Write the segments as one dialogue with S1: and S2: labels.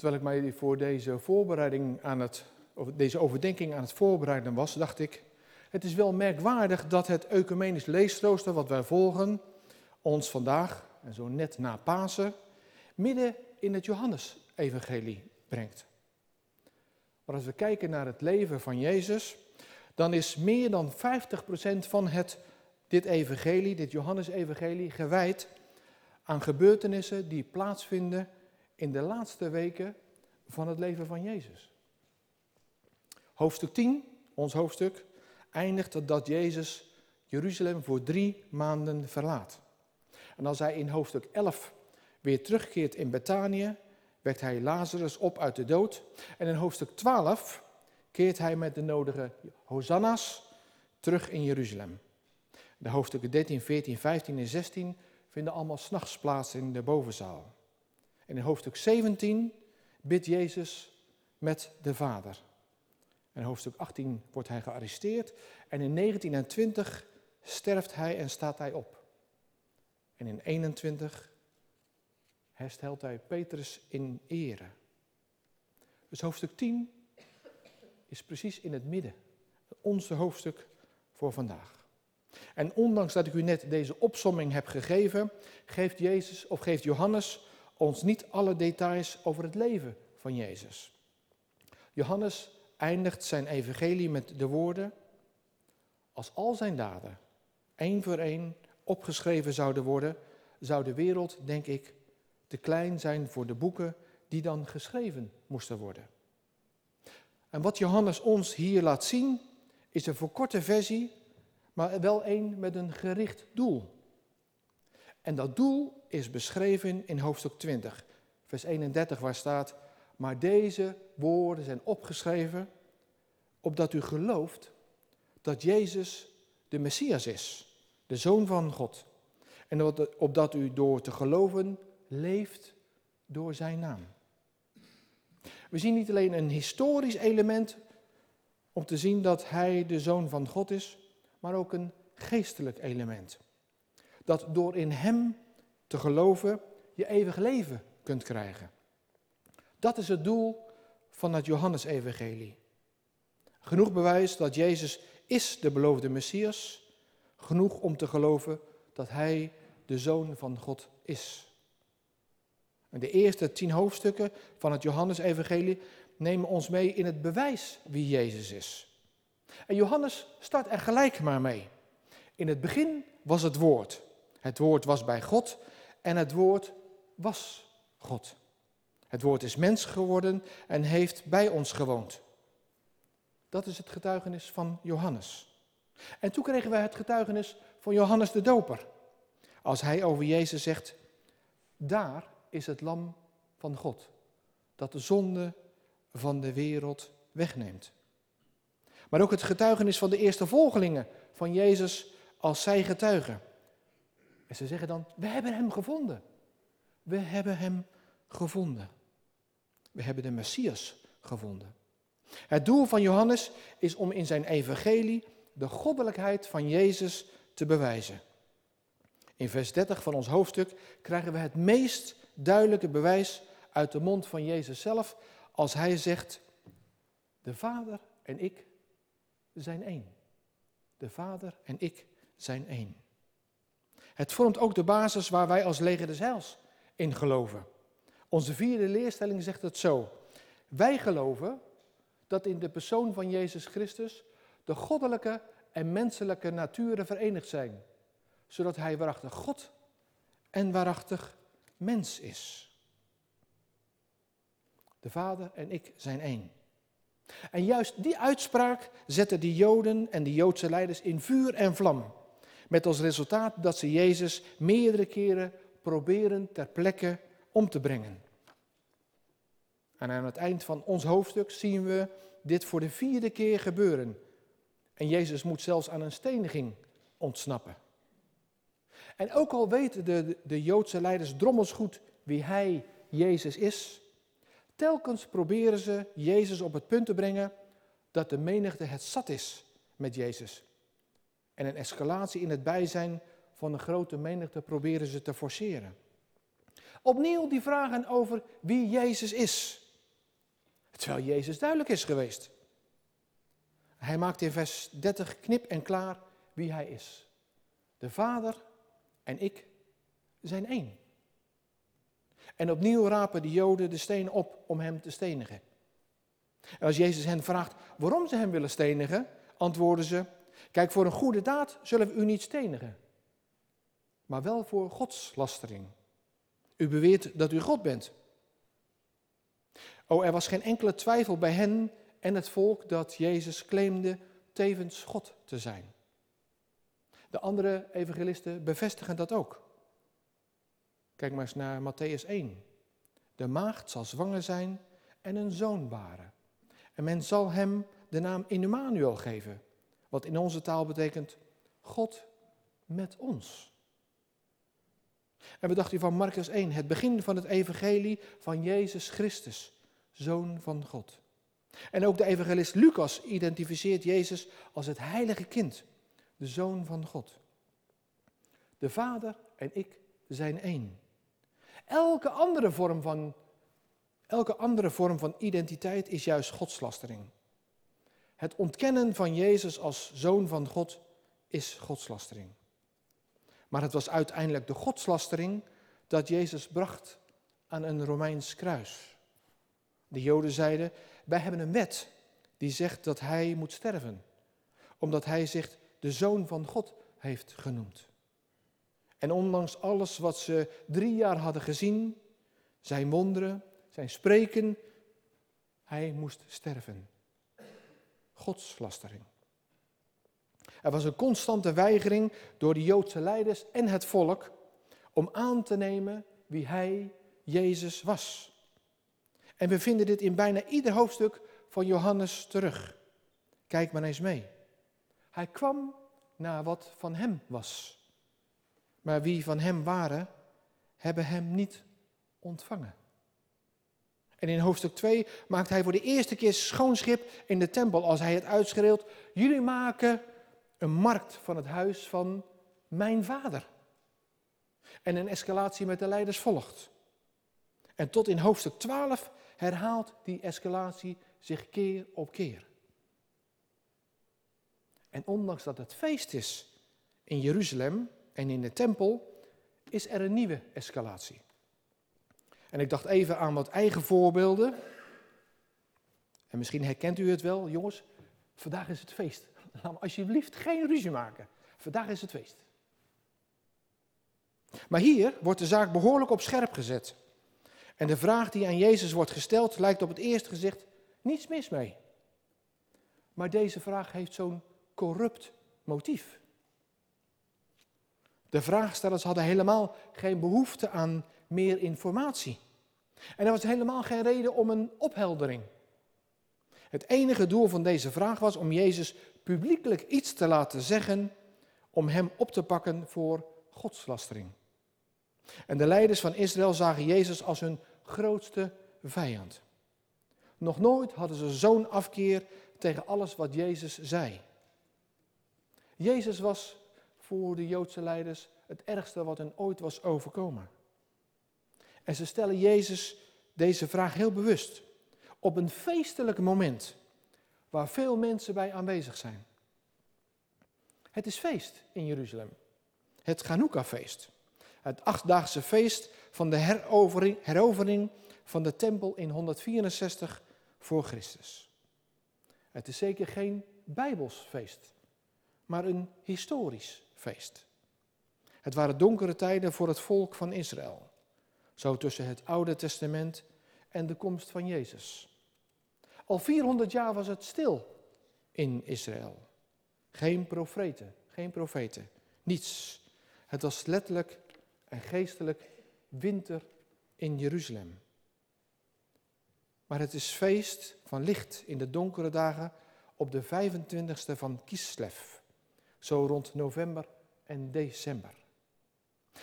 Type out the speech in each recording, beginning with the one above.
S1: Terwijl ik mij voor deze voorbereiding aan het, deze overdenking aan het voorbereiden was, dacht ik, het is wel merkwaardig dat het ecumenisch leesrooster wat wij volgen, ons vandaag, en zo net na Pasen, midden in het Johannes-evangelie brengt. Maar als we kijken naar het leven van Jezus, dan is meer dan 50% van het, dit evangelie, dit Johannes-evangelie, gewijd aan gebeurtenissen die plaatsvinden in de laatste weken van het leven van Jezus. Hoofdstuk 10, ons hoofdstuk, eindigt dat Jezus Jeruzalem voor drie maanden verlaat. En als hij in hoofdstuk 11 weer terugkeert in Betanië, wekt hij Lazarus op uit de dood. En in hoofdstuk 12 keert hij met de nodige hosanna's terug in Jeruzalem. De hoofdstukken 13, 14, 15 en 16 vinden allemaal s'nachts plaats in de bovenzaal. En in hoofdstuk 17 bidt Jezus met de Vader. En in hoofdstuk 18 wordt hij gearresteerd. En in 19 en 20 sterft hij en staat hij op. En in 21 herstelt hij Petrus in ere. Dus hoofdstuk 10 is precies in het midden. Onze hoofdstuk voor vandaag. En ondanks dat ik u net deze opsomming heb gegeven, geeft Jezus of geeft Johannes ons niet alle details over het leven van Jezus. Johannes eindigt zijn evangelie met de woorden: Als al zijn daden één voor één opgeschreven zouden worden, zou de wereld, denk ik, te klein zijn voor de boeken die dan geschreven moesten worden. En wat Johannes ons hier laat zien, is een verkorte versie, maar wel een met een gericht doel. En dat doel is beschreven in hoofdstuk 20, vers 31, waar staat: Maar deze woorden zijn opgeschreven opdat u gelooft dat Jezus de Messias is, de Zoon van God. En opdat u door te geloven leeft door zijn naam. We zien niet alleen een historisch element om te zien dat hij de Zoon van God is, maar ook een geestelijk element. Dat door in hem te geloven je eeuwig leven kunt krijgen. Dat is het doel van het Johannesevangelie. Genoeg bewijs dat Jezus is de beloofde Messias. Genoeg om te geloven dat Hij de Zoon van God is. De eerste tien hoofdstukken van het Johannesevangelie nemen ons mee in het bewijs wie Jezus is. En Johannes start er gelijk maar mee. In het begin was het woord. Het woord was bij God en het woord was God. Het woord is mens geworden en heeft bij ons gewoond. Dat is het getuigenis van Johannes. En toen kregen wij het getuigenis van Johannes de Doper. Als hij over Jezus zegt, daar is het lam van God, dat de zonde van de wereld wegneemt. Maar ook het getuigenis van de eerste volgelingen van Jezus als zij getuigen. En ze zeggen dan, we hebben hem gevonden. We hebben hem gevonden. We hebben de Messias gevonden. Het doel van Johannes is om in zijn evangelie de goddelijkheid van Jezus te bewijzen. In vers 30 van ons hoofdstuk krijgen we het meest duidelijke bewijs uit de mond van Jezus zelf als hij zegt, de Vader en ik zijn één. De Vader en ik zijn één. Het vormt ook de basis waar wij als leger des heils in geloven. Onze vierde leerstelling zegt het zo. Wij geloven dat in de persoon van Jezus Christus de goddelijke en menselijke naturen verenigd zijn, zodat Hij waarachtig God en waarachtig mens is. De Vader en ik zijn één. En juist die uitspraak zette de Joden en de Joodse leiders in vuur en vlam. Met als resultaat dat ze Jezus meerdere keren proberen ter plekke om te brengen. En aan het eind van ons hoofdstuk zien we dit voor de vierde keer gebeuren. En Jezus moet zelfs aan een steniging ontsnappen. En ook al weten de, de Joodse leiders drommels goed wie hij, Jezus, is, telkens proberen ze Jezus op het punt te brengen dat de menigte het zat is met Jezus. En een escalatie in het bijzijn van een grote menigte proberen ze te forceren. Opnieuw die vragen over wie Jezus is. Terwijl Jezus duidelijk is geweest. Hij maakt in vers 30 knip en klaar wie hij is. De Vader en ik zijn één. En opnieuw rapen de Joden de steen op om hem te stenigen. En als Jezus hen vraagt waarom ze hem willen stenigen, antwoorden ze: Kijk, voor een goede daad zullen we u niet stenigen, maar wel voor godslastering. U beweert dat u God bent. Oh, er was geen enkele twijfel bij hen en het volk dat Jezus claimde tevens God te zijn. De andere evangelisten bevestigen dat ook. Kijk maar eens naar Matthäus 1. De maagd zal zwanger zijn en een zoon baren. En men zal hem de naam Immanuel geven, wat in onze taal betekent God met ons. En we dachten van Marcus 1, het begin van het evangelie van Jezus Christus, Zoon van God. En ook de evangelist Lucas identificeert Jezus als het heilige kind, de Zoon van God. De Vader en ik zijn één. Elke andere vorm van, elke andere vorm van identiteit is juist godslastering. Het ontkennen van Jezus als Zoon van God is godslastering. Maar het was uiteindelijk de godslastering dat Jezus bracht aan een Romeins kruis. De Joden zeiden, wij hebben een wet die zegt dat hij moet sterven, omdat hij zich de zoon van God heeft genoemd. En ondanks alles wat ze drie jaar hadden gezien, zijn wonderen, zijn spreken, hij moest sterven. Godslastering. Er was een constante weigering door de Joodse leiders en het volk om aan te nemen wie hij, Jezus, was. En we vinden dit in bijna ieder hoofdstuk van Johannes terug. Kijk maar eens mee. Hij kwam naar wat van hem was. Maar wie van hem waren, hebben hem niet ontvangen. En in hoofdstuk 2 maakt hij voor de eerste keer schoonschip in de tempel als hij het uitschreeuwt: Jullie maken een markt van het huis van mijn vader. En een escalatie met de leiders volgt. En tot in hoofdstuk 12 herhaalt die escalatie zich keer op keer. En ondanks dat het feest is in Jeruzalem en in de tempel, is er een nieuwe escalatie. En ik dacht even aan wat eigen voorbeelden. En misschien herkent u het wel, jongens. Vandaag is het feest. Laat alsjeblieft geen ruzie maken. Vandaag is het feest. Maar hier wordt de zaak behoorlijk op scherp gezet. En de vraag die aan Jezus wordt gesteld lijkt op het eerste gezicht niets mis mee. Maar deze vraag heeft zo'n corrupt motief. De vraagstellers hadden helemaal geen behoefte aan meer informatie. En er was helemaal geen reden om een opheldering. Het enige doel van deze vraag was om Jezus publiekelijk iets te laten zeggen om hem op te pakken voor godslastering. En de leiders van Israël zagen Jezus als hun grootste vijand. Nog nooit hadden ze zo'n afkeer tegen alles wat Jezus zei. Jezus was voor de Joodse leiders het ergste wat hen ooit was overkomen. En ze stellen Jezus deze vraag heel bewust. Op een feestelijk moment waar veel mensen bij aanwezig zijn. Het is feest in Jeruzalem. Het Chanukka-feest. Het achtdaagse feest van de herovering, herovering van de tempel in 164 voor Christus. Het is zeker geen Bijbels feest, maar een historisch feest. Het waren donkere tijden voor het volk van Israël. Zo tussen het Oude Testament en de komst van Jezus. Al 400 jaar was het stil in Israël. Geen profeten, geen profeten, niets. Het was letterlijk en geestelijk winter in Jeruzalem. Maar het is feest van licht in de donkere dagen op de 25e van Kislev, zo rond november en december.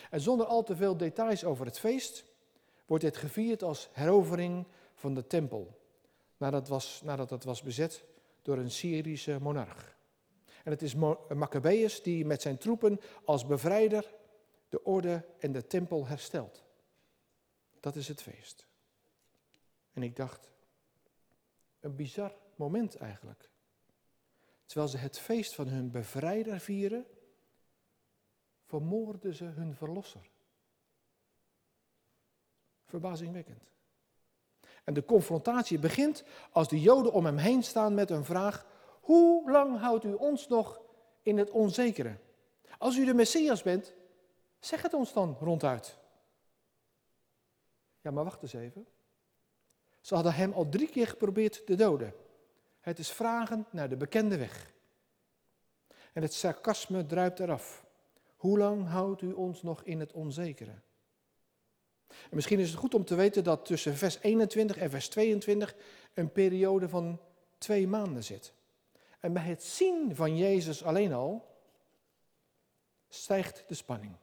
S1: En zonder al te veel details over het feest wordt dit gevierd als herovering van de tempel, nadat, was, nadat het was bezet door een Syrische monarch. En het is Maccabeus die met zijn troepen als bevrijder de orde en de tempel herstelt. Dat is het feest. En ik dacht, Een bizar moment eigenlijk. Terwijl ze het feest van hun bevrijder vieren, vermoorden ze hun verlosser. Verbazingwekkend. En de confrontatie begint als de Joden om hem heen staan met een vraag: Hoe lang houdt u ons nog in het onzekere? Als u de Messias bent, zeg het ons dan ronduit. Ja, maar wacht eens even. Ze hadden hem al drie keer geprobeerd te doden. Het is vragen naar de bekende weg. En het sarcasme druipt eraf. Hoe lang houdt u ons nog in het onzekere? En misschien is het goed om te weten dat tussen vers 21 en vers 22 een periode van twee maanden zit. En bij het zien van Jezus alleen al stijgt de spanning.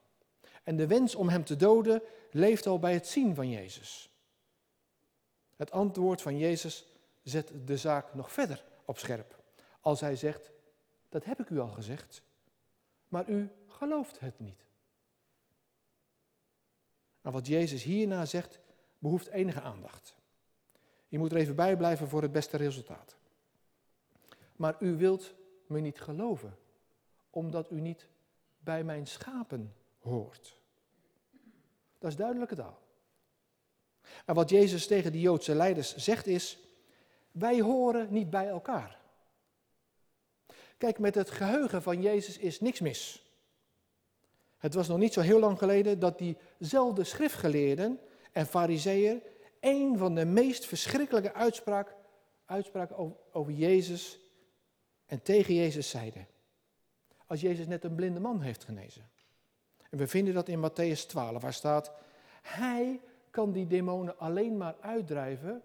S1: En de wens om hem te doden leeft al bij het zien van Jezus. Het antwoord van Jezus zet de zaak nog verder op scherp. Als hij zegt, dat heb ik u al gezegd, maar u gelooft het niet. Maar wat Jezus hierna zegt, behoeft enige aandacht. Je moet er even bij blijven voor het beste resultaat. Maar u wilt me niet geloven, omdat u niet bij mijn schapen hoort. Dat is duidelijke taal. En wat Jezus tegen de Joodse leiders zegt is, wij horen niet bij elkaar. Kijk, met het geheugen van Jezus is niks mis. Het was nog niet zo heel lang geleden dat diezelfde schriftgeleerden en fariseeën een van de meest verschrikkelijke uitspraak, uitspraken over, over Jezus en tegen Jezus zeiden. Als Jezus net een blinde man heeft genezen. En we vinden dat in Matthäus 12, waar staat, hij kan die demonen alleen maar uitdrijven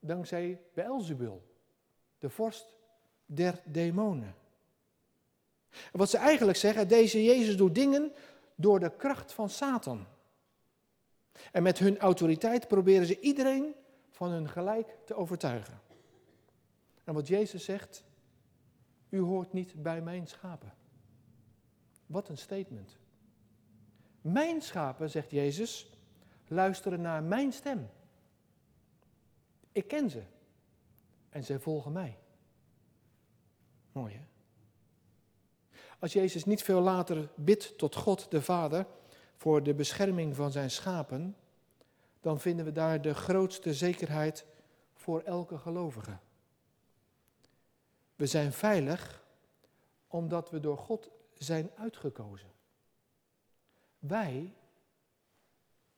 S1: dankzij Beelzebul, de vorst der demonen. En wat ze eigenlijk zeggen, deze Jezus doet dingen door de kracht van Satan. En met hun autoriteit proberen ze iedereen van hun gelijk te overtuigen. En wat Jezus zegt, u hoort niet bij mijn schapen. Wat een statement. Mijn schapen, zegt Jezus, luisteren naar mijn stem. Ik ken ze en zij volgen mij. Mooi hè? Als Jezus niet veel later bidt tot God de Vader voor de bescherming van zijn schapen, dan vinden we daar de grootste zekerheid voor elke gelovige. We zijn veilig omdat we door God zijn uitgekozen. Wij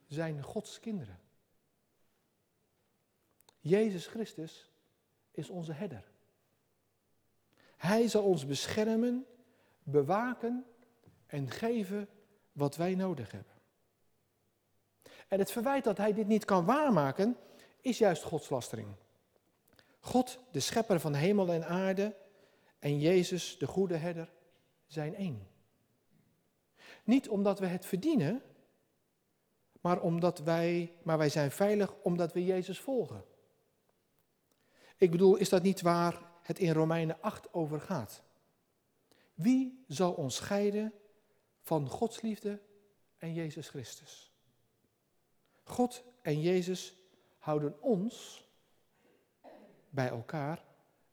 S1: zijn Gods kinderen. Jezus Christus is onze herder. Hij zal ons beschermen, bewaken en geven wat wij nodig hebben. En het verwijt dat hij dit niet kan waarmaken, is juist godslastering. God, de schepper van hemel en aarde, en Jezus, de goede herder, zijn één. Niet omdat we het verdienen, maar, omdat wij, maar wij zijn veilig omdat we Jezus volgen. Ik bedoel, is dat niet waar het in Romeinen 8 over gaat? Wie zal ons scheiden van Gods liefde en Jezus Christus? God en Jezus houden ons bij elkaar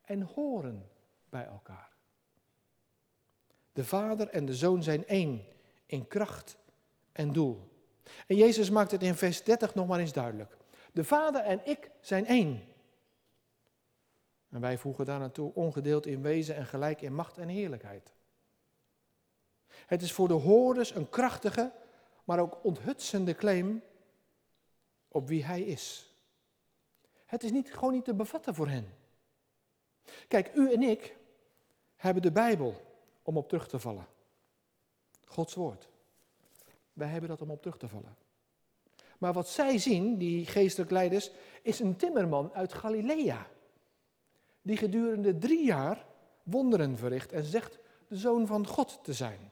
S1: en horen bij elkaar. De Vader en de Zoon zijn één in kracht en doel. En Jezus maakt het in vers 30 nog maar eens duidelijk. De Vader en ik zijn één. En wij voegen daar naartoe ongedeeld in wezen en gelijk in macht en heerlijkheid. Het is voor de hoorders een krachtige, maar ook onthutsende claim op wie hij is. Het is niet, gewoon niet te bevatten voor hen. Kijk, u en ik hebben de Bijbel om op terug te vallen. Gods woord. Wij hebben dat om op terug te vallen. Maar wat zij zien, die geestelijk leiders, is een timmerman uit Galilea. Die gedurende drie jaar wonderen verricht en zegt de zoon van God te zijn.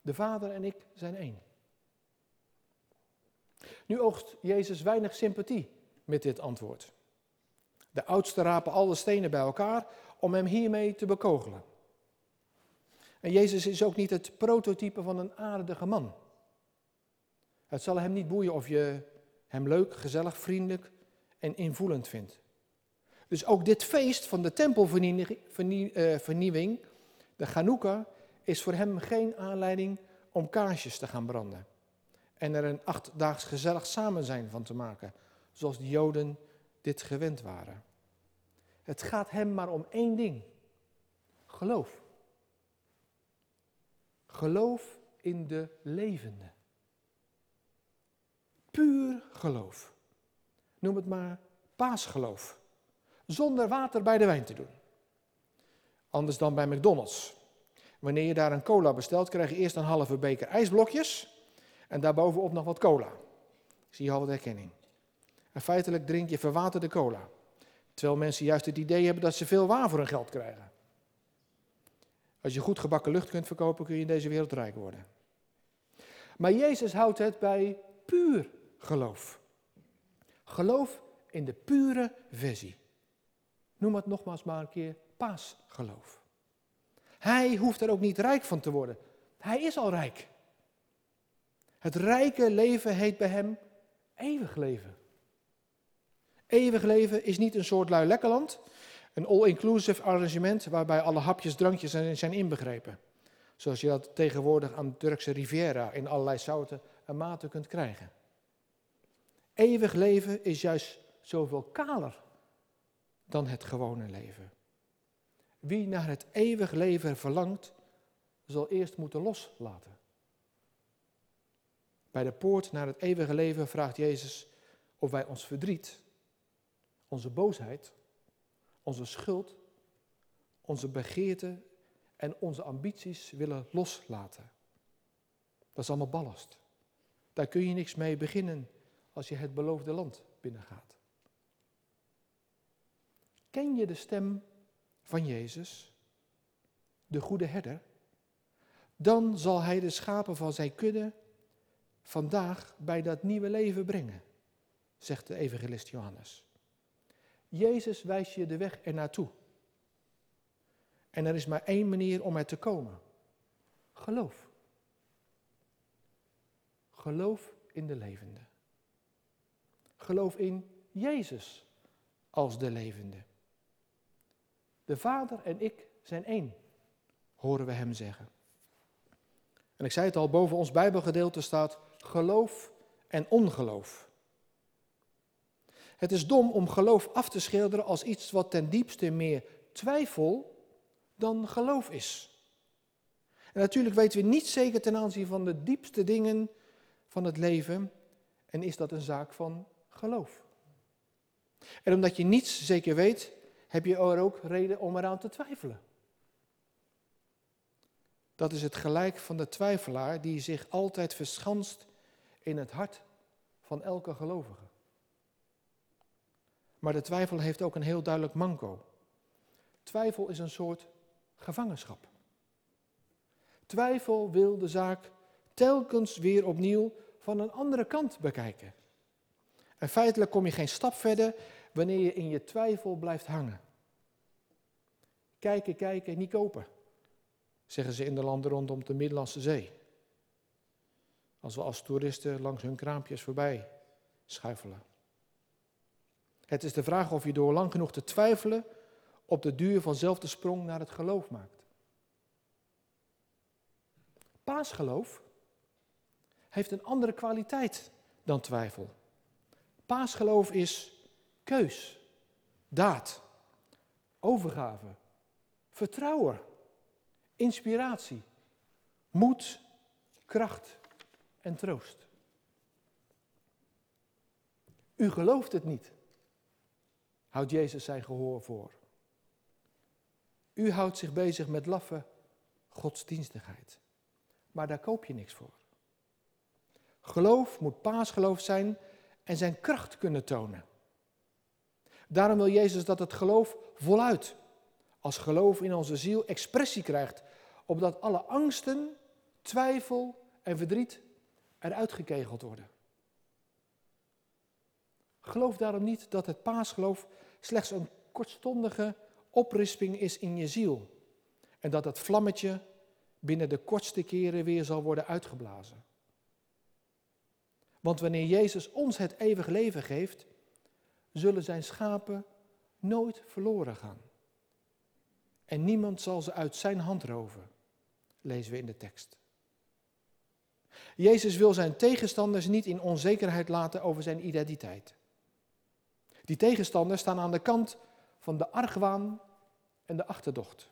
S1: De Vader en ik zijn één. Nu oogst Jezus weinig sympathie met dit antwoord. De oudsten rapen alle stenen bij elkaar om hem hiermee te bekogelen. En Jezus is ook niet het prototype van een aardige man. Het zal hem niet boeien of je hem leuk, gezellig, vriendelijk en invoelend vindt. Dus ook dit feest van de tempelvernieuwing, de Chanukka, is voor hem geen aanleiding om kaarsjes te gaan branden. En er een achtdaags gezellig samen zijn van te maken, zoals de Joden dit gewend waren. Het gaat hem maar om één ding. Geloof. Geloof in de levende. Puur geloof. Noem het maar paasgeloof. Zonder water bij de wijn te doen. Anders dan bij McDonald's. Wanneer je daar een cola bestelt, krijg je eerst een halve beker ijsblokjes en daarbovenop nog wat cola. Zie je al wat herkenning. En feitelijk drink je verwaterde cola. Terwijl mensen juist het idee hebben dat ze veel waar voor hun geld krijgen. Als je goed gebakken lucht kunt verkopen, kun je in deze wereld rijk worden. Maar Jezus houdt het bij puur geloof. Geloof in de pure versie. Noem het nogmaals maar een keer paasgeloof. Hij hoeft er ook niet rijk van te worden. Hij is al rijk. Het rijke leven heet bij hem eeuwig leven. Eeuwig leven is niet een soort lui lekkerland, een all-inclusive arrangement waarbij alle hapjes, drankjes zijn inbegrepen. Zoals je dat tegenwoordig aan de Turkse Riviera in allerlei soorten en maten kunt krijgen. Eeuwig leven is juist zoveel kaler dan het gewone leven. Wie naar het eeuwig leven verlangt, zal eerst moeten loslaten. Bij de poort naar het eeuwige leven vraagt Jezus of wij ons verdriet, onze boosheid, onze schuld, onze begeerte en onze ambities willen loslaten. Dat is allemaal ballast. Daar kun je niks mee beginnen als je het beloofde land binnengaat. Ken je de stem van Jezus, de goede herder? Dan zal hij de schapen van zijn kudde vandaag bij dat nieuwe leven brengen, zegt de evangelist Johannes. Jezus wijst je de weg er naartoe. En er is maar één manier om er te komen. Geloof. Geloof in de levende. Geloof in Jezus als de levende. De Vader en ik zijn één, horen we hem zeggen. En ik zei het al, boven ons Bijbelgedeelte staat geloof en ongeloof. Het is dom om geloof af te schilderen als iets wat ten diepste meer twijfel dan geloof is. En natuurlijk weten we niet zeker ten aanzien van de diepste dingen van het leven en is dat een zaak van geloof. En omdat je niets zeker weet, heb je er ook reden om eraan te twijfelen. Dat is het gelijk van de twijfelaar die zich altijd verschanst in het hart van elke gelovige. Maar de twijfel heeft ook een heel duidelijk manco. Twijfel is een soort gevangenschap. Twijfel wil de zaak telkens weer opnieuw van een andere kant bekijken. En feitelijk kom je geen stap verder wanneer je in je twijfel blijft hangen. Kijken, kijken, niet kopen, zeggen ze in de landen rondom de Middellandse Zee. Als we als toeristen langs hun kraampjes voorbij schuifelen. Het is de vraag of je door lang genoeg te twijfelen op de duur vanzelf de sprong naar het geloof maakt. Paasgeloof heeft een andere kwaliteit dan twijfel. Paasgeloof is keus, daad, overgave, vertrouwen, inspiratie, moed, kracht en troost. U gelooft het niet, houdt Jezus zijn gehoor voor. U houdt zich bezig met laffe godsdienstigheid, maar daar koop je niks voor. Geloof moet paasgeloof zijn en zijn kracht kunnen tonen. Daarom wil Jezus dat het geloof voluit, als geloof in onze ziel, expressie krijgt, opdat alle angsten, twijfel en verdriet eruit gekegeld worden. Geloof daarom niet dat het paasgeloof slechts een kortstondige oprisping is in je ziel en dat het vlammetje binnen de kortste keren weer zal worden uitgeblazen. Want wanneer Jezus ons het eeuwig leven geeft, zullen zijn schapen nooit verloren gaan. En niemand zal ze uit zijn hand roven, lezen we in de tekst. Jezus wil zijn tegenstanders niet in onzekerheid laten over zijn identiteit. Die tegenstanders staan aan de kant van de argwaan en de achterdocht.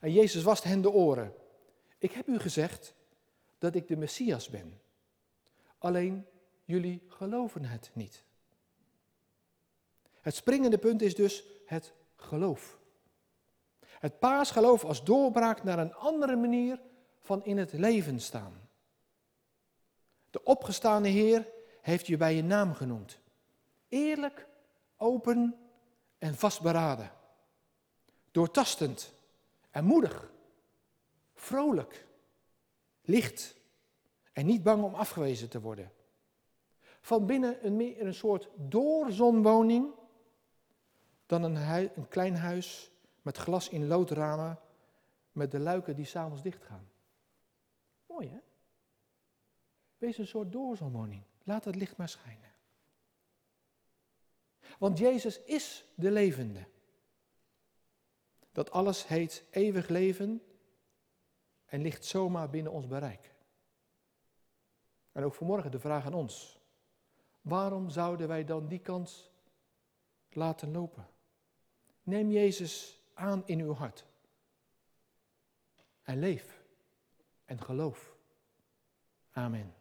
S1: En Jezus wast hen de oren. Ik heb u gezegd dat ik de Messias ben. Alleen jullie geloven het niet. Het springende punt is dus het geloof. Het paasgeloof als doorbraak naar een andere manier van in het leven staan. De opgestane Heer heeft je bij je naam genoemd. Eerlijk, open en vastberaden. Doortastend en moedig. Vrolijk. Licht. En niet bang om afgewezen te worden. Van binnen een, meer een soort doorzonwoning dan een, een klein huis met glas in loodramen met de luiken die s'avonds dichtgaan. Mooi hè? Wees een soort doorzonwoning. Laat het licht maar schijnen. Want Jezus is de levende. Dat alles heet eeuwig leven en ligt zomaar binnen ons bereik. En ook vanmorgen de vraag aan ons. Waarom zouden wij dan die kans laten lopen? Neem Jezus aan in uw hart. En leef en geloof. Amen.